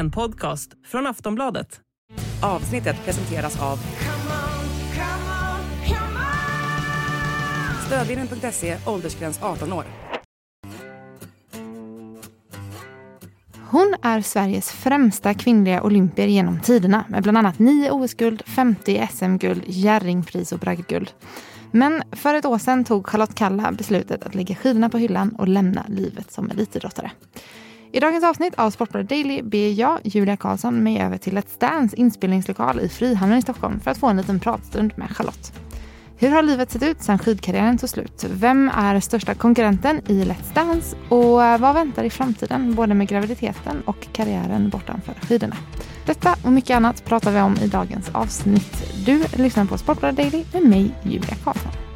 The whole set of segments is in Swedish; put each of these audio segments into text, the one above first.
En podcast från Aftonbladet. Avsnittet presenteras av Stödvinnen.se, åldersgräns 18 år. Hon är Sveriges främsta kvinnliga olympier genom tiderna med bland annat 9 OS-guld, 50 SM-guld, Jerringpris och bragdguld. Men för ett år sedan tog Charlotte Kalla beslutet att lägga skidorna på hyllan och lämna livet som elitidrottare. I dagens avsnitt av Sportbladet Daily ber jag, Julia Karlsson, mig över till Let's Dance inspelningslokal i Frihamnen i Stockholm för att få en liten pratstund med Charlotte. Hur har livet sett ut sedan skidkarriären tog slut? Vem är största konkurrenten i Let's Dance? Och vad väntar i framtiden, både med graviditeten och karriären bortanför skidorna? Detta och mycket annat pratar vi om i dagens avsnitt. Du lyssnar på Sportbladet Daily med mig, Julia Karlsson.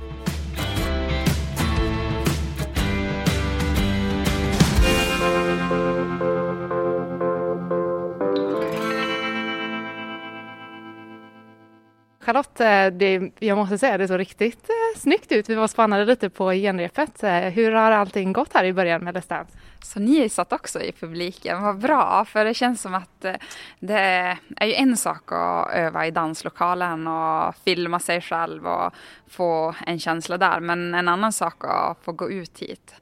Charlotte, eh, det, jag måste säga det såg riktigt eh, snyggt ut. Vi var spannade lite på genrepet. Eh, hur har allting gått här i början med Let's Dance? Så ni satt också i publiken, vad bra, för det känns som att eh, det är ju en sak att öva i danslokalen och filma sig själv och få en känsla där, men en annan sak att få gå ut hit.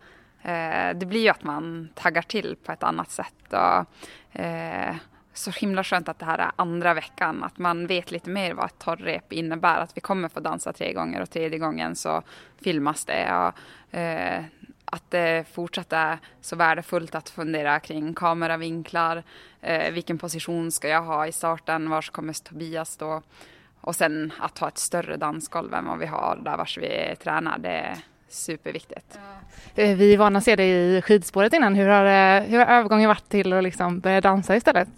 Det blir ju att man taggar till på ett annat sätt och eh, så himla skönt att det här är andra veckan, att man vet lite mer vad ett torrrep innebär, att vi kommer få dansa tre gånger och tredje gången så filmas det. Och, eh, att det fortsatt är så värdefullt att fundera kring kameravinklar, eh, vilken position ska jag ha i starten, var kommer Tobias stå? Och sen att ha ett större dansgolv än vad vi har där vars vi tränar, det är superviktigt. Ja. Eh, vi är vana att se dig i skidspåret innan. Hur har, eh, hur har övergången varit till att liksom börja dansa istället?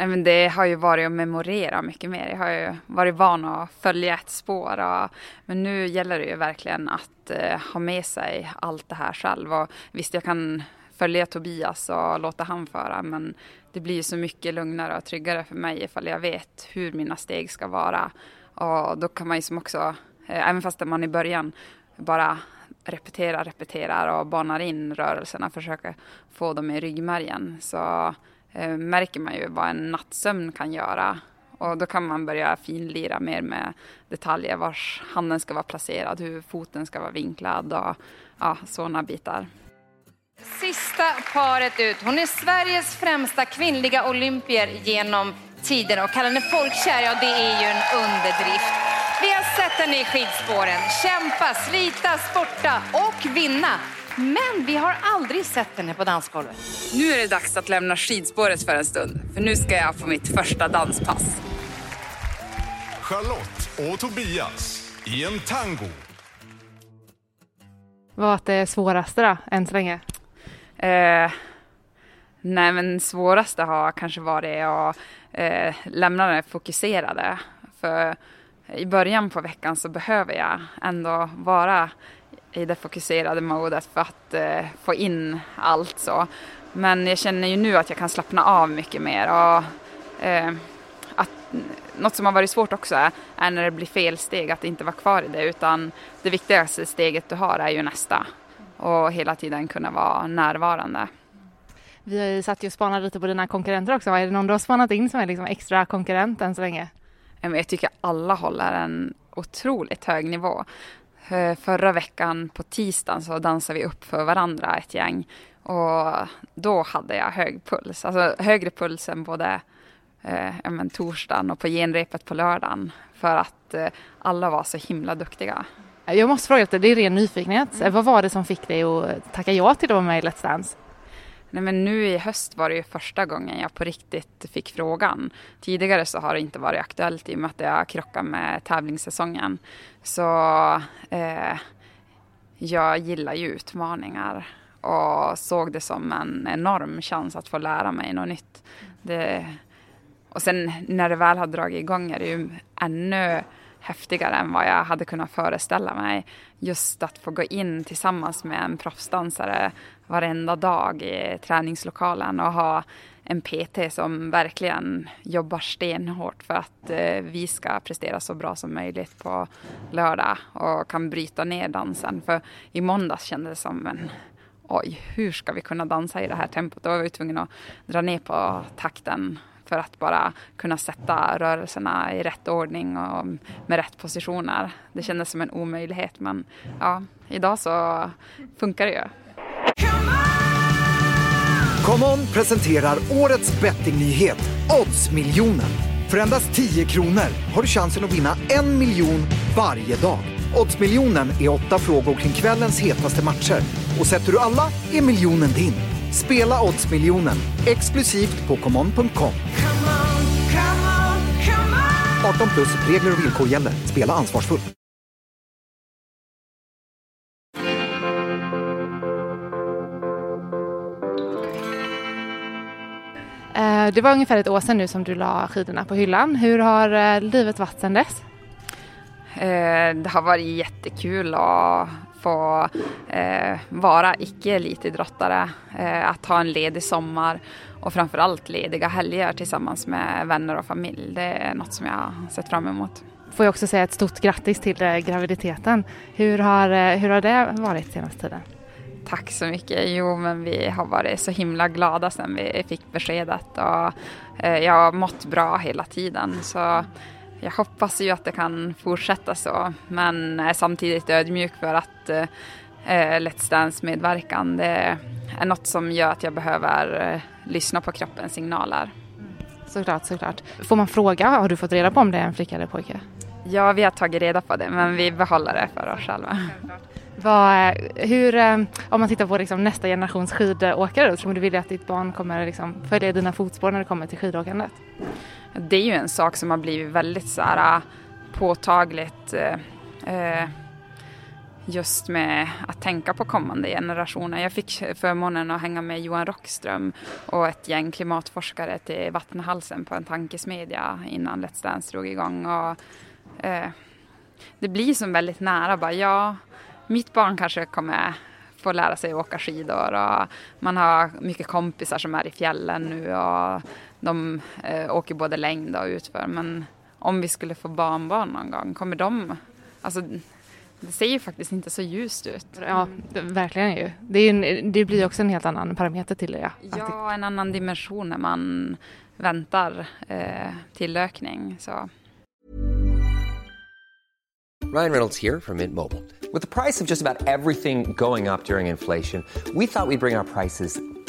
Nej, men det har ju varit att memorera mycket mer. Jag har ju varit van att följa ett spår. Och, men nu gäller det ju verkligen att eh, ha med sig allt det här själv. Och visst, jag kan följa Tobias och låta han föra. Men det blir ju så mycket lugnare och tryggare för mig ifall jag vet hur mina steg ska vara. Och då kan man ju som också, eh, även fast man i början bara repeterar, repeterar och banar in rörelserna, försöker få dem i ryggmärgen. Så eh, märker man ju vad en nattsömn kan göra. Och då kan man börja finlira mer med detaljer, var handen ska vara placerad, hur foten ska vara vinklad och ja, sådana bitar. Sista paret ut. Hon är Sveriges främsta kvinnliga olympier genom tiderna och kallar henne folkkär, ja det är ju en underdrift. Vi har sett henne i skidspåren kämpa, slita, sporta och vinna. Men vi har aldrig sett henne på dansgolvet. Nu är det dags att lämna skidspåret för en stund, för nu ska jag få mitt första danspass. Charlotte och Tobias i en tango. Vad var det svåraste då, än så länge? Eh, nej men svåraste har kanske varit att eh, lämna det fokuserade. För i början på veckan så behöver jag ändå vara i det fokuserade modet för att eh, få in allt så. Men jag känner ju nu att jag kan slappna av mycket mer och eh, att något som har varit svårt också är, är när det blir fel steg att inte vara kvar i det utan det viktigaste steget du har är ju nästa och hela tiden kunna vara närvarande. Vi har ju satt och spanat lite på dina konkurrenter också. Är det någon du har spanat in som är liksom extra konkurrent än så länge? Jag tycker alla håller en otroligt hög nivå. Eh, förra veckan på tisdagen så dansade vi upp för varandra ett gäng och då hade jag hög puls, alltså högre puls än både eh, men, torsdagen och på genrepet på lördagen för att eh, alla var så himla duktiga. Jag måste fråga det är ren nyfikenhet. Mm. Vad var det som fick dig att tacka ja till att vara med i Let's Dance? Nej, men nu i höst var det ju första gången jag på riktigt fick frågan. Tidigare så har det inte varit aktuellt i och med att jag krockar med tävlingssäsongen. Så eh, jag gillar ju utmaningar och såg det som en enorm chans att få lära mig något nytt. Det, och sen när det väl har dragit igång är det ju ännu häftigare än vad jag hade kunnat föreställa mig. Just att få gå in tillsammans med en proffsdansare varenda dag i träningslokalen och ha en PT som verkligen jobbar stenhårt för att eh, vi ska prestera så bra som möjligt på lördag och kan bryta ner dansen. För i måndags kändes det som en oj, hur ska vi kunna dansa i det här tempot? Då var vi tvungna att dra ner på takten för att bara kunna sätta rörelserna i rätt ordning och med rätt positioner. Det kändes som en omöjlighet men ja, idag så funkar det ju. ComeOn presenterar årets bettingnyhet, Oddsmiljonen. För endast 10 kronor har du chansen att vinna en miljon varje dag. Oddsmiljonen är åtta frågor kring kvällens hetaste matcher. Och sätter du alla är miljonen din. Spela Oddsmiljonen, exklusivt på common.com. 18 plus, regler och villkor gäller. Spela ansvarsfullt. Eh, Det var ungefär ett år sedan nu som du la skidorna på hyllan. Hur har eh, livet varit sedan dess? Eh, Det har varit jättekul att få eh, vara icke-elitidrottare, eh, att ha en ledig sommar och framförallt lediga helger tillsammans med vänner och familj. Det är något som jag har sett fram emot. Får jag också säga ett stort grattis till eh, graviditeten. Hur har, eh, hur har det varit senaste tiden? Tack så mycket. Jo, men vi har varit så himla glada sedan vi fick beskedet och eh, jag har mått bra hela tiden. Så jag hoppas ju att det kan fortsätta så, men är samtidigt ödmjuk för att eh, Let's Dance medverkan det är något som gör att jag behöver eh, lyssna på kroppens signaler. Såklart, såklart. Får man fråga, har du fått reda på om det är en flicka eller pojke? Ja, vi har tagit reda på det, men vi behåller det för oss själva. Vad, eh, hur, eh, om man tittar på liksom nästa generations skidåkare, då, tror du vilja att ditt barn kommer liksom följa dina fotspår när det kommer till skidåkandet? Det är ju en sak som har blivit väldigt så här, äh, påtagligt eh, just med att tänka på kommande generationer. Jag fick förmånen att hänga med Johan Rockström och ett gäng klimatforskare till Vattenhalsen på en tankesmedja innan Let's Dance drog igång. Och, eh, det blir som väldigt nära bara, ja, mitt barn kanske kommer få lära sig att åka skidor och man har mycket kompisar som är i fjällen nu och de eh, åker både längd och utför. Men om vi skulle få barnbarn någon gång, kommer de... Alltså, det ser ju faktiskt inte så ljust ut. Ja, det, verkligen ju. Det, är en, det blir också en helt annan parameter till det. Ja. Att Ja, en annan dimension när man väntar eh, tillökning. Så. Ryan Reynolds here from Mint Mobile. With the price of just about everything going up during inflation, we thought we'd bring our prices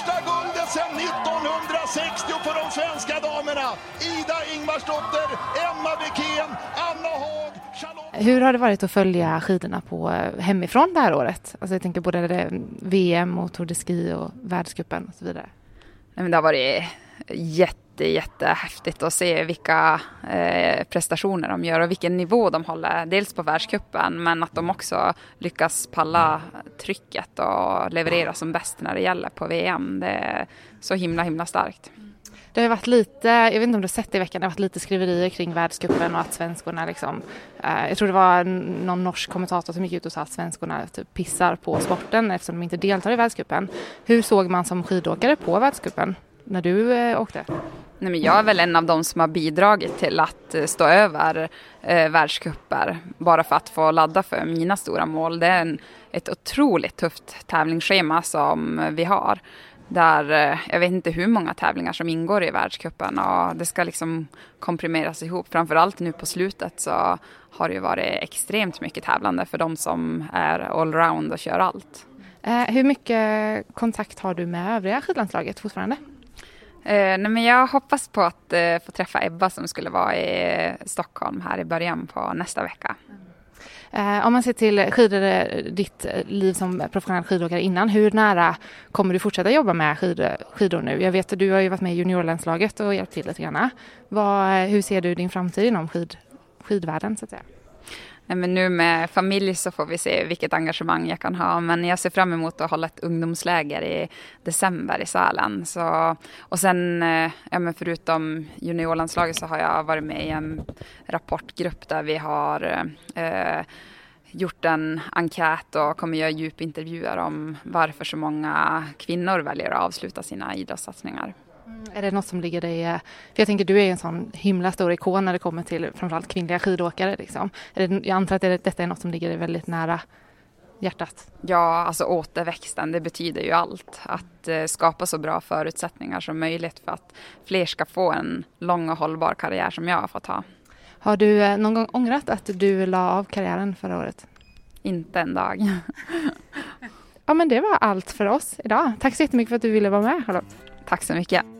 första guldet sedan 1960 för de svenska damerna. Ida Ingmarsdotter, Emma Wikén, Anna Haag, Charlotte... Hur har det varit att följa skidorna på eh, hemifrån det här året? Alltså jag tänker både VM och Tour de Ski och världscupen och så vidare. Nej, men det har varit jätte, jättehäftigt att se vilka eh, prestationer de gör och vilken nivå de håller. Dels på världscupen men att de också lyckas palla trycket och leverera som bäst när det gäller på VM. Det är så himla, himla starkt. Det har varit lite, jag vet inte om du har sett det i veckan, det har varit lite skriverier kring världscupen och att svenskorna liksom, eh, jag tror det var någon norsk kommentator som gick ut och sa att svenskorna typ pissar på sporten eftersom de inte deltar i världscupen. Hur såg man som skidåkare på världscupen när du eh, åkte? Nej, men jag är väl en av de som har bidragit till att eh, stå över eh, världscuper bara för att få ladda för mina stora mål. Det är en, ett otroligt tufft tävlingsschema som vi har. Där eh, jag vet inte hur många tävlingar som ingår i världscupen och det ska liksom komprimeras ihop. Framförallt nu på slutet så har det ju varit extremt mycket tävlande för de som är allround och kör allt. Eh, hur mycket kontakt har du med övriga skidlandslaget fortfarande? Eh, nej men jag hoppas på att eh, få träffa Ebba som skulle vara i eh, Stockholm här i början på nästa vecka. Eh, om man ser till skidor, eh, ditt eh, liv som professionell skidåkare innan, hur nära kommer du fortsätta jobba med skid, skidor nu? Jag vet att du har ju varit med i juniorlandslaget och hjälpt till lite grann. Vad, hur ser du din framtid inom skid, skidvärlden så att säga? Men nu med familj så får vi se vilket engagemang jag kan ha. Men jag ser fram emot att hålla ett ungdomsläger i december i Sälen. Så, och sen, eh, ja, men förutom juniorlandslaget så har jag varit med i en rapportgrupp där vi har eh, gjort en enkät och kommer göra djupintervjuer om varför så många kvinnor väljer att avsluta sina idrottssatsningar. Mm, är det något som ligger dig... För jag tänker du är en sån himla stor ikon när det kommer till framförallt kvinnliga skidåkare. Liksom. jag antar att det, detta är något som ligger dig väldigt nära hjärtat. Ja, alltså återväxten, det betyder ju allt. Att eh, skapa så bra förutsättningar som möjligt för att fler ska få en lång och hållbar karriär som jag har fått ha. Har du eh, någon gång ångrat att du la av karriären förra året? Inte en dag. ja, men det var allt för oss idag. Tack så jättemycket för att du ville vara med, Charlotte. Tack så mycket.